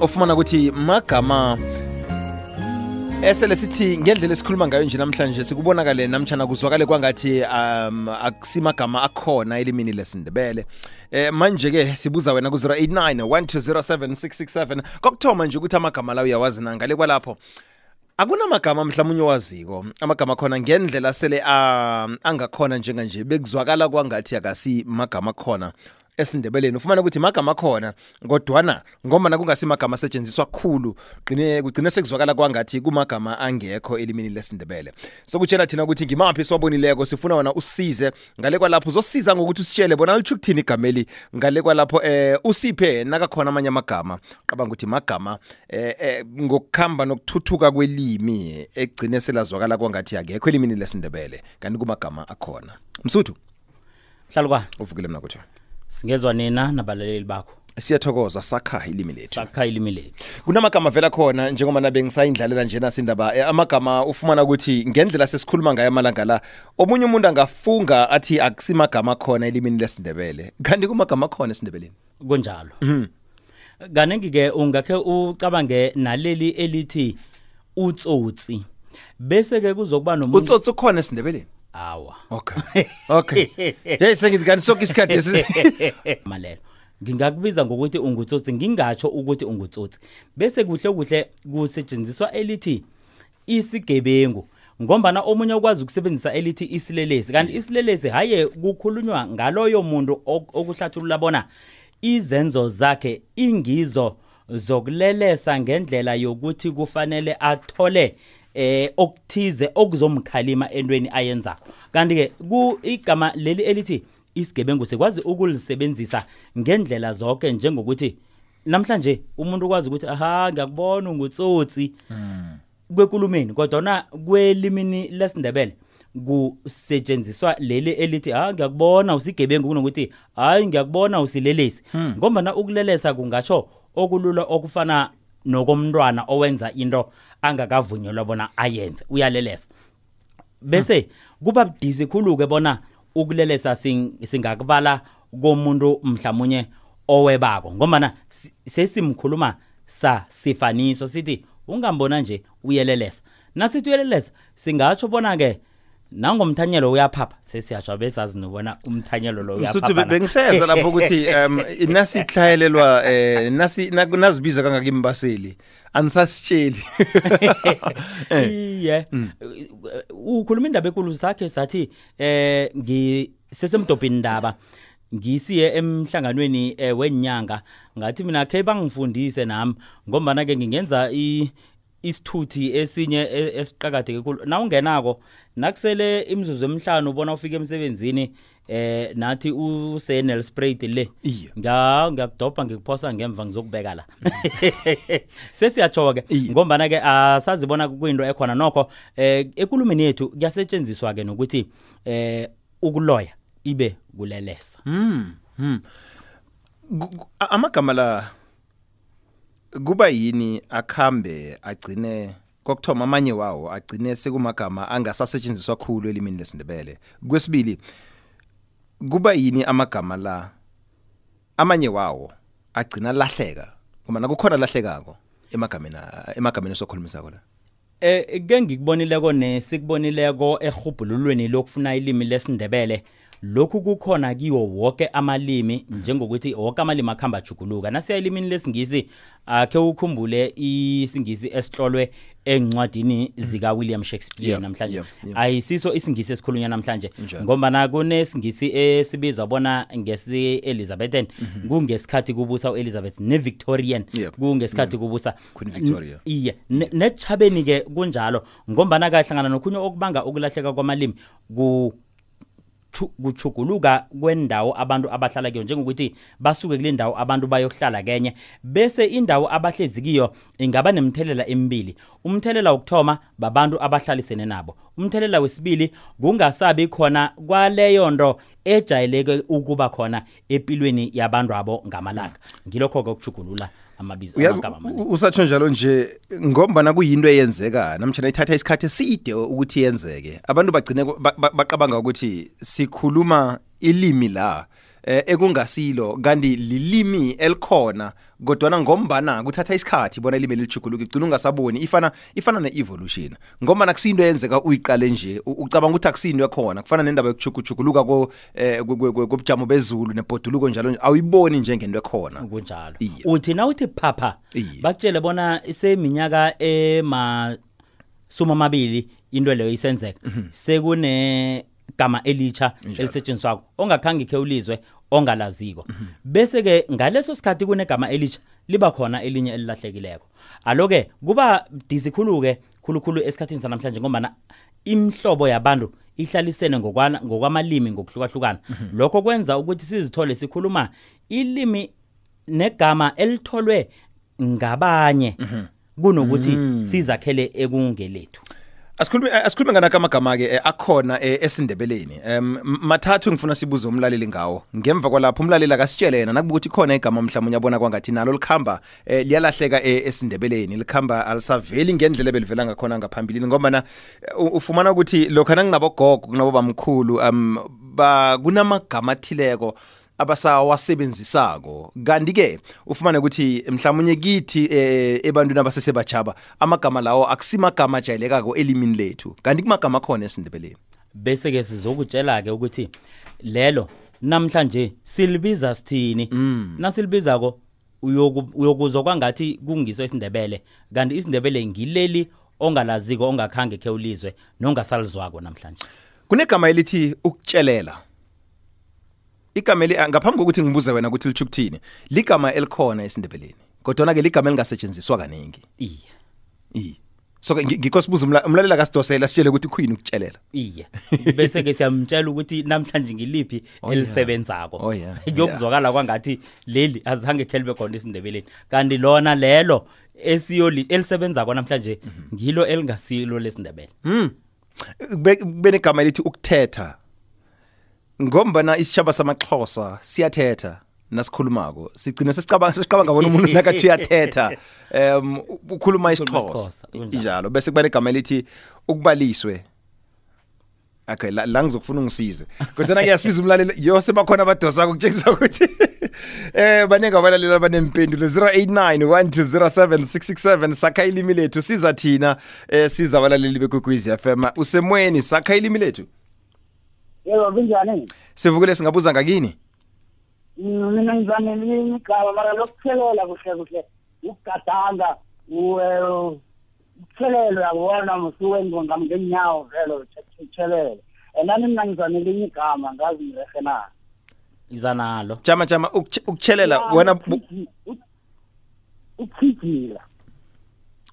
ofumana ukuthi magama esele sithi ngendlela esikhuluma ngayo nje namhlanje sikubonakale namtshana kuzwakale kwangathi um akusimagama akhona elimini lesindebele. Eh manje ke sibuza wena ku 089 1207667 kokuthoma nje ukuthi amagama la uyawazi na? Ngale kwalapho akunamagama mhlawumnye owaziko. Amagama akhona ngendlela sele um, angakhona njenganje. Bekuzwakala kwangathi akasi magama akhona esindebeleni ufumana ukuthi magama akhona kodwana ngoba kungasimagama asetshenziswa khulu gcine kugcine sekuzwakala kwangathi kumagama angekho elimini lesindebele. Sokutshela thina ukuthi ngimaphi siwabonileko sifuna wona usize ngale kwalapho uzosiza ngokuthi usitshele bona litsho ukuthini igameli ngale kwalapho eh usiphe nakakhona amanye amagama. Qabanga ukuthi magama eh, eh ngokukhamba nokuthuthuka kwelimi egcine selazwakala kwangathi akekho elimini lesindebele kanti kumagama akhona. Msuthu hlalukwana uvukile mna kuthi singezwa nina nabalaleli bakho. Siyathokoza sakha ilimi lethu. Sakha ilimi lethu. Kunamagama vela khona njengoba nabe ngisayindlalela njena sindaba eh, amagama ufumana ukuthi ngendlela sesikhuluma ngayo amalanga la omunye umuntu angafunga athi akusimagama khona elimini lesindebele. Kanti kumagama khona esindebeleni? Kunjalo. Kaningi-ke ungakhe ucabange naleli elithi utsotsi. Bese-ke kuzokuba nomuntu utsotsi ukhona esindebeleni? Awa. Okay. Okay. Hey sengithi kanti sonke isikhathi malelo ngingakubiza ngokuthi ungutsotsi ngingatsho ukuthi ungutsotsi. Bese kuhle kuhle kusetshenziswa elithi isigebengu ngombana omunye ukwazi ukusebenzisa elithi isilelesi. Kanti isilelesi haye kukhulunywa ngaloyo muntu ok- okuhlathulula bona izenzo zakhe ingizo zokulelesa ngendlela yokuthi kufanele athole eh okuthize okuzomkhalima entweni ayenzako. Kanti-ke ku igama leli elithi isigebengu sikwazi ukulisebenzisa ngendlela zonke njengokuthi namhlanje umuntu ukwazi ukuthi aha ngiyakubona ungutsotsi. Kwekulumeni kodwana kwelimini lesindebele kusetshenziswa leli elithi ha ngiyakubona usigebengu kunokuthi hayi ngiyakubona usilelesi. Ngombana ukulelesa kungatsho okulula okufana nokomntwana owenza into. Angakavunyelwa bona ayenze uyalelesa. Bese kuba budisi khulu-ke bona ukulelesa sing- singakubala komuntu mhlawumunye owebako ngombana si- sesimkhuluma sa sifaniso sithi ungambona nje uyelelesa. Nasithi uyelelesa singatsho bona-ke nangomthanyelo uyaphapha sesiyatsho besazi nobona umthanyelo lo msuthu uyaphapha na. bengiseza lapho ukuthi um nasihlayelelwa eh nasi nak- nazibiza kangaka imbaseli? Anisasitsheli iye. Ukhuluma indaba ekulu sakhe sathi eh ngisesemdobhini ndaba ngisiye emhlanganweni eh, wenyanga ngathi mina khe bangifundise nami ngombana ke ngingenza i isithuthi esinye e- esiqakadeke kakhulu na ungenako nakusele imizuzu emihlanu ubona ufika emsebenzini eh nathi usenel sprayed le. Iye. ngiya ngiyakudobha ngikuphosa ngemva ngizokubeka la. Sesiyatsho ke Iye. ngombana ke asazibona kuyinto ekhona nokho. Eh ekulumeni yethu kuyasetshenziswa ke nokuthi eh ukuloya ibe kulelesa. A- amagama la kuba yini akhambe agcine kokuthoma amanye wawo agcine sekumagama angasasetshenziswa kakhulu elimini lesindebele. Kwesibili kuba yini amagama la amanye wawo agcina lahleka ngoba nakukhona lahlekako emagameni emagameni esokhulumisako la. Eh ke ngikubonileko nesikubonileko ehubhululweni lokufuna ilimi lesindebele. Lokhu kukhona kiwo wonke amalimi njengokuthi wonke amalimi akhamba juguluka nasiya elimini lesingisi akhe ukhumbule isingisi esihlolwe encwadini zika William Shakespeare Yeah, namhlanje. yeah, yeah. ayisiso isingisi esikhulunywa namhlanje. Ngoba kunesingisi esibizwa bona ngesi Elizabethan kungesikhathi kubusa uElizabeth neVictorian Yeah. kungesikhathi kubusa Queen Victoria. iye Ne- nechabeni ke kunjalo. Ngombana kahlangana nokhunye okubanga ukulahleka kwamalimi ku kuchuguluka kwendawo abantu abahlala kiyo njengokuthi basuke kule ndawo abantu bayohlala kenye. Bese indawo abahlezi kiyo ingaba nemthelela emibili. Umthelela wokuthoma babantu abahlalisene nabo. Umthelela wesibili kungasabi khona kwaleyo nto ejayeleke ukuba khona empilweni yabantu abo ngamalanga. Ngilokho ke ukuchugulula amabizo uyazi amagama amaningi. u- usatsho njalo nje ngombana kuyinto eyenzeka namtshana ithatha isikhathi eside ukuthi yenzeke abantu bagcine ku- ba- ba- baqabanga ukuthi sikhuluma ilimi la eh, ekungasilo kanti lilimi elikhona kodwa ngombana kuthatha isikhathi bona ilimi lichuguluka igcina ungasaboni ifana ifana ne-evolution ngoba nakusinto yenzeka uyiqale nje u- ucabanga ukuthi akusinto ekhona kufana nendaba yokuchuguluka ko eh, kwe- kwe- kwe- kobujamo bezulu nebhoduluko njalo nje awuyiboni njengento ekhona kunjalo Iye. uthi na uthi phapha Iye. bakutshele bona iseminyaka ema suma amabili into leyo isenzeka Mhm. sekune gama elitsha elisetshenziswako ongakhange khe ulizwe ongalaziko. Bese ke ngaleso sikhathi kunegama elitsha liba khona elinye elilahlekileko. Aloke kuba disikhulu ke khulukhulu esikhathini sanamhlanje ngombana imhlobo yabantu ihlalisene ngokwana ngokwamalimi ngokuhlukahlukana. Lokho kwenza ukuthi sizithole sikhuluma ilimi negama elitholwe ngabanye Mhm. kunokuthi sizakhele ekungelethu. Asikhulume asikhulume nganaka amagama ke akhona eh, esindebeleni. Em m- mathathu ngifuna sibuze umlaleli ngawo. Ngemva kwalapho umlaleli akasitshele yena nakuba ukuthi khona igama mhlawumnye uyabona kwangathi nalo likhamba eh, liyalahleka eh, esindebeleni. Likhamba alisaveli ngendlela belivela ngakhona ngaphambilini ngoba na eh, u- ufumana ukuthi lokho nanginabo kunabo bamkhulu um ba kunamagama athileko abasawasebenzisako. Kanti ke ufumane ukuthi mhlawumnye kithi eh, ebantwini abasesebajaba amagama lawo akusimagama ajayelekako elimini lethu. Kanti kumagama akhona esindebeleni. Bese ke sizokutshela ke ukuthi lelo namhlanje silibiza sithini? Nasilibizako uyoku- uyokuzwa kwangathi kungiso isindebele kanti isindebele ngileli ongalaziko ongakhange khe ulizwe nongasalizwako namhlanje. Kunegama elithi ukutshelela. Igama eli ngaphambi kokuthi ngibuze wena ukuthi litsho ukuthini ligama elikhona esindebeleni kodwa ke ligama elingasetshenziswa kaningi iye. I so ke ngi- ngikho sibuza umla- umlaleli akasidosela sitshele ukuthi khuyini ukutshelela iye. Bese ke siyamtshela ukuthi namhlanje ngiliphi Oh, yeah. elisebenzako. Oh, yeah. kuyokuzwakala kwangathi leli azange khe libe khona esindebeleni. Kanti lona lelo esiyoli elisebenzako namhlanje ngilo elingasilo lesindebele. Mm. Kube kube negama elithi ukuthetha. Ngombana isitshaba samaXhosa siyathetha nasikhulumako. Sigcina sesicabanga sesicabanga bona umuntu nakathi uyathetha. Em ukhuluma isixhosa. isiXhosa, kunjalo. Njalo bese kuba negama elithi ukubaliswe. Okay la, la ngizokufuna ungisize. Kodwa ngiyasibiza umlaleli yo sebakhona abadosa ukutshengisa ukuthi eh baningi abalaleli abanempendulo 0891207667 sakha ilimi lethu siza thina eh siza abalaleli bekwekwezi FM usemweni sakha ilimi lethu yebo kunjani? Sivukile singabuza ngakini? Mm, mina ngizame elinye igama mara lokuthelela kuhle kuhle. Ukugadanga uwe- ukuthelelo yabona musuke ngenyawo vele uthelele and nani mina ngizame elinye igama ngazi ngirehe na? Iza nalo jama jama ukutsh- ukutshelela wena bu- ukuchijila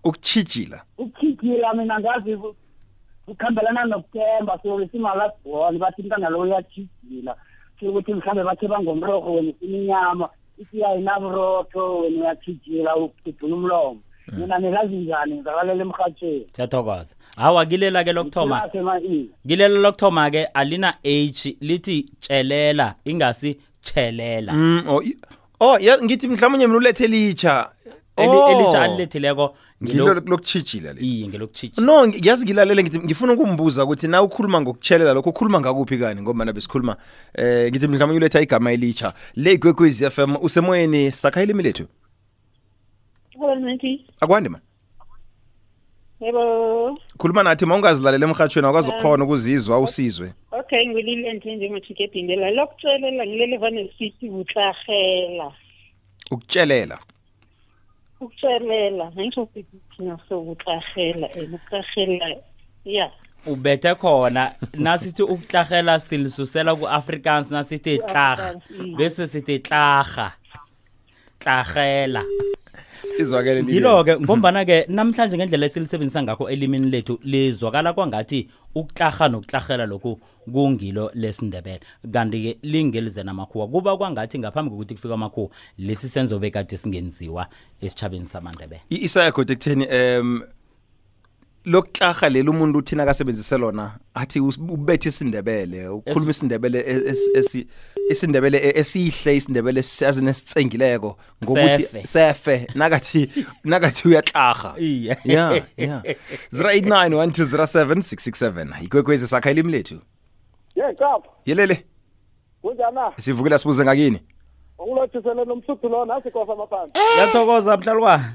ukuchijila ukuchijila mina ngazi ku- kukhambelana nokuthemba so simalabhoni bathi umntana lo uyachijila ukuthi mhlawumbe bathe bangomrorho wena ufuna inyama isiya inaburotho wena uyachijila ugidula umlomo. Mina nilazi njani ngizakalela emrhatshweni siyathokoza. Hawa kilela ke lokuthoma sema-i kilela lokuthoma ke alina h lithi tshelela ingasi tshelela. Mm oh, i- oh ya ngithi mhlawumnye mina ulethe litsha Eli- elitsha alilethileko ngilo ngilo- lokuchijila le iye ngelokutshitsha no ngi- ngiyazi ngilalele ngithi ngifuna ukumbuza ukuthi na ukhuluma ngokutshelela lokho ukhuluma ngakuphi kani ngoba nabe sikhuluma eh ngithi mhlawumbe uletha igama elitsha le igwekwezi FM usemoyeni sakha ilimi lethu Hello, Nancy. akwande man Yebo. khuluma nathi mawungazilalela emhathweni akwazi ukukhona ukuzizwa usizwe Okay, ngilile nje njengothikepindela. Lokutshelela ngilele vane sithi utlahela. ukutshelela Ukutshelela, ngisho ukuthi thina so utlahela, eh utlahela. Yeah. ubethe khona nasithi ukuhlahela silisusela ku-afrikaans nasithi tlarh Ku-Afrikaans, bese sithi tlarha tlarhela izwakele lile. ngilo-ke ngombana-ke namhlanje ngendlela esilisebenzisa ngakho elimini lethu lizwakala kwangathi ukutlarha nokutlarhela lokhu kungilo lesindebele. Kanti-ke lingelize namakhuwa. Kuba kwangathi ngaphambi kokuthi kufika amakhuwa lesi senzo bekade singenziwa esitshabeni samandebele. I- isaya khode ekutheni em lokutlarha leli umuntu uthina akasebenzise lona athi us- ubethe isindebele ukhuluma isindebele e- es- esi- isindebele e- esihle isindebele esinesitsengileko ngokuthi Sefe. sefe nakathi nakathi uyatlarha Iye. yeah yeah 0891207667 ikwekwezi sakha ilimi lethu. Ye kapa yelele. Kunjana sivukile sibuze ngakini. Ungilothisele nomsuthu lo nasi kofa amaphandle ngiyathokoza mhlalukwana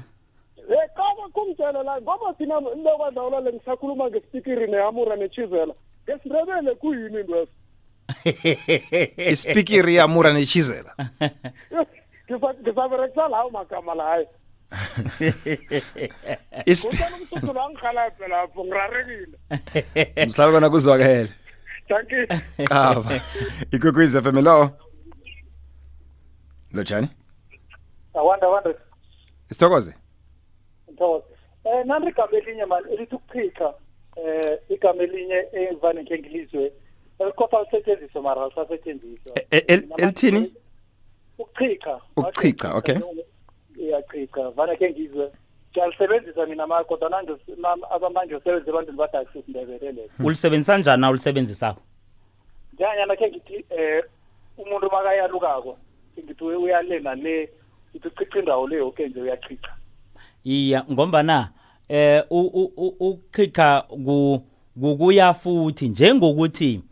e kaba kumtshele la. Ngoba thina into kwadla ulale ngisakhuluma ngesipikiri nehamura nechizela ngesindebele kuyini intweso ispikiri yamura nechizela ngisaberekisa lawo magama layo kutshela umsuthu lo angihalaphe lapho ngirarekile mhlalukwana kuzwakele danki qaba ikwekwezi FM lo lo jani awanda awanda sithokoze. Nthokoze. Eh nami igama elinye manje elithi ukuchitha eh igama elinye evane ke ngilizwe elikofa lisetshenziswa mara lisasetshenziswa. E- el- elithini? Ukuchitha. Ukuchicha, okay. Iyachicha. Vane ke ngizwe. Ngiyalisebenzisa mina mara kodwa nanje abamanje usebenza abantu badakisi indebele le. ulisebenzisa njani na ulisebenzisako Njenganyana ke ngithi eh umuntu makayalukako ngithi uyalena le ngithi uchicha indawo le yonke nje uyachicha. iya ngombana eh u- u- u- ukuchitha ku kukuya futhi njengokuthi u-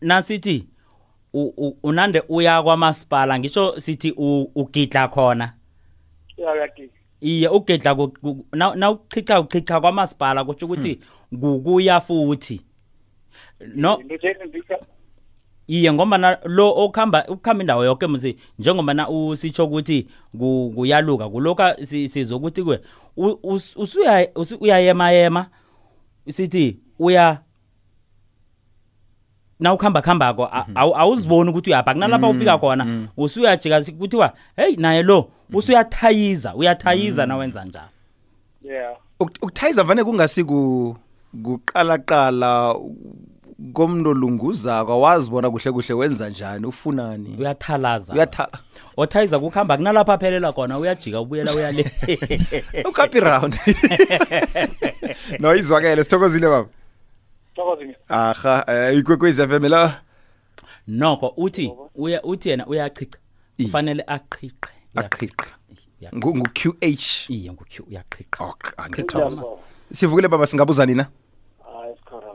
nasithi unande uya kwamasipala ngisho sithi ugidla khona? Iye ku- na uchitha uchitha kwamasipala kusho ukuthi kukuya futhi. No. Iye ngoba lo okhamba ukukhamba indawo yonke mzi njengoba na usitsho ukuthi ku- kuyaluka kulokha si- sizokuthi kwe usuya usu- uyayema yema sithi uya na ukhamba khambako a- awu- awuziboni ukuthi uyapha. Kunalapha ufika khona usuyajika kuthiwa hey naye lo usuyathayiza uyathayiza na wenza njalo. Yeah. Uk- ukuthayiza vane kungasi ku kuqalaqala komntu olunguzako wazibona kuhle kuhle wenza njani ufunani? Uyathalaza. Uyatha othayiza kukhamba kunalapha aphelela khona uyajika ubuyela uyale. Ukhaphi round no izwakele sithokozile baba. Thokozini. Aha eh, ikwekwezi FM la? Nokho uthi uya uthi yena uyachicha I. kufanele aqiqe aqiqa Ya- ngu ngu QH iye ngu uyaqiqa. Oh angiqhamuza sivukile baba singabuza nina hayi sikhona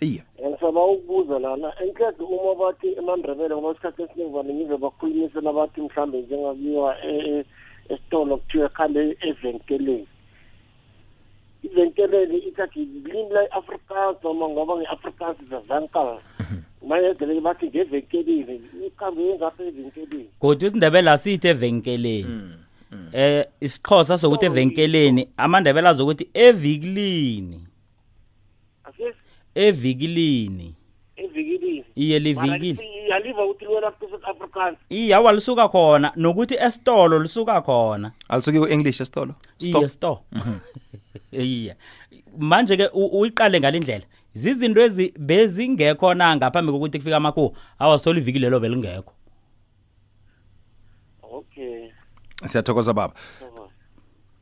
iya. Ngisaba ukubuza lana enhlezi uma bathi emandrebele ngoba isikhathi esiningi vane ngize bakhulumise nabathi mhlambe njengabiwa e- e- esitolo kuthiwa khale evenkeleni ivenkeleni ithathi limi la-afrikaans noma ngoba nge-afrikaans zevenkel mayedele bathi ngevenkelini ikhambe yengapha evenkelini kodwa isindebele asithi evenkeleni. Eh isixhosa sokuthi evenkeleni amandebele azokuthi evikilini. Evikilini. Evikilini. Iye livikili yaliva ukuthi liwela kusouth afrikaans. Iya walisuka khona nokuthi esitolo lisuka khona. Alisuke ku-english esitolo? Iye store iya manje ke u- uyiqale ngalindlela. Zizinto ezi bezingekho na ngaphambi kokuthi kufika amakhuwa? Awasithola ivikile lo belingekho. Okay. Siyathokoza baba.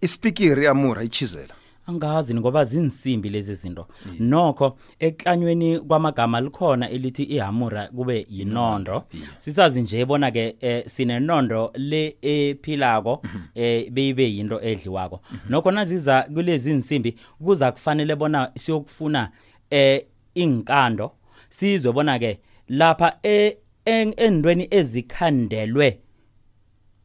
Ispikiri amura ichizela angazi ngoba zinsimbi lezi zinto. Nokho eklanyweni kwamagama likhona elithi ihamura kube yinondo. Sisazi nje bona ke eh, sinenondo le ephilako eh beyibe yinto edliwako. Nokho naziza kulezi insimbi kuza kufanele bona siyokufuna eh inkando sizwe bona ke lapha e- en- endweni ezikhandelwe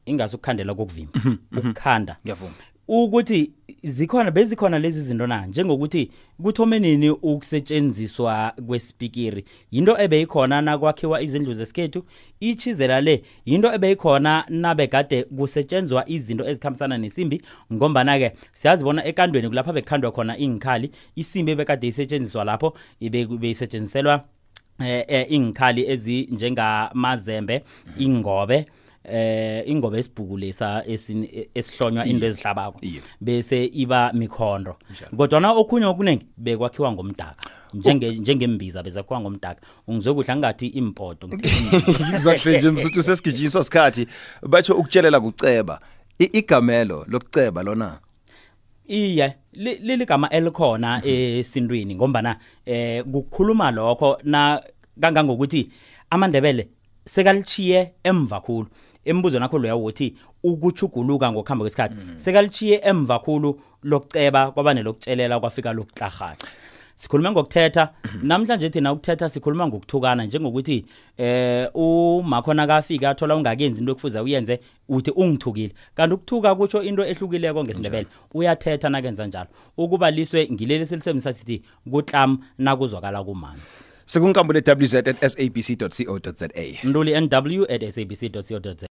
ingasukukhandela kokuvimba. Ukukhanda. Ngiyavuma. Ukuthi zikhona bezikhona lezi zinto na? Njengokuthi kuthome nini ukusetshenziswa kwesipikiri yinto ebeyikhona nakwakhiwa izindlu zesikhethu? Ichizela le yinto ebeyikhona nabegade kusetshenzwa izinto ezikhambisana nesimbi? Ngombana-ke siyazibona ekandweni kulapha bekhandwa khona ingikhali isimbi ebekade isetshenziswa lapho beyisetshenziselwa eh eh, ingikhali ezinjengamazembe ingobe eh ingobe esibhuku lesa esin- esihlonywa into ezihlabako. Bese iba mikhondo kodwa na okhunye okuningi bekwakhiwa ngomdaka. Njenge njengembiza bezakhiwa ngomdaka. Ungizwe kuhle angathi impoto exactly nje msuthu sesigijinyiso sikhathi. Batsho ukutshelela kuceba. Igamelo lokuceba lona? Iye li- liligama elikhona esintwini ngombana eh kukhuluma lokho na kangangokuthi amandebele sekalichiye emva khulu. Embuzo nakho loya ukuthi ukuchuguluka ngokuhamba kwesikhathi. Sekalichiye emva khulu lokuceba kwabane lokutshelela kwafika lokutlarhaqa sikhuluma ngokuthetha namhlanje thina ukuthetha sikhuluma ngokuthukana njengokuthi eh umakhona kafika athola ungakenzi into ekufuza uyenze uthi ungithukile. Kanti ukuthuka kutsho into ehlukileko ngesindebele. Uyathetha nakenza njalo. Ukuba liswe ngileli selisebenzisa sithi kutlam nakuzwakala kumanzi. Sekunkambule wz@sabc.co.za. nduli nw at sabc co za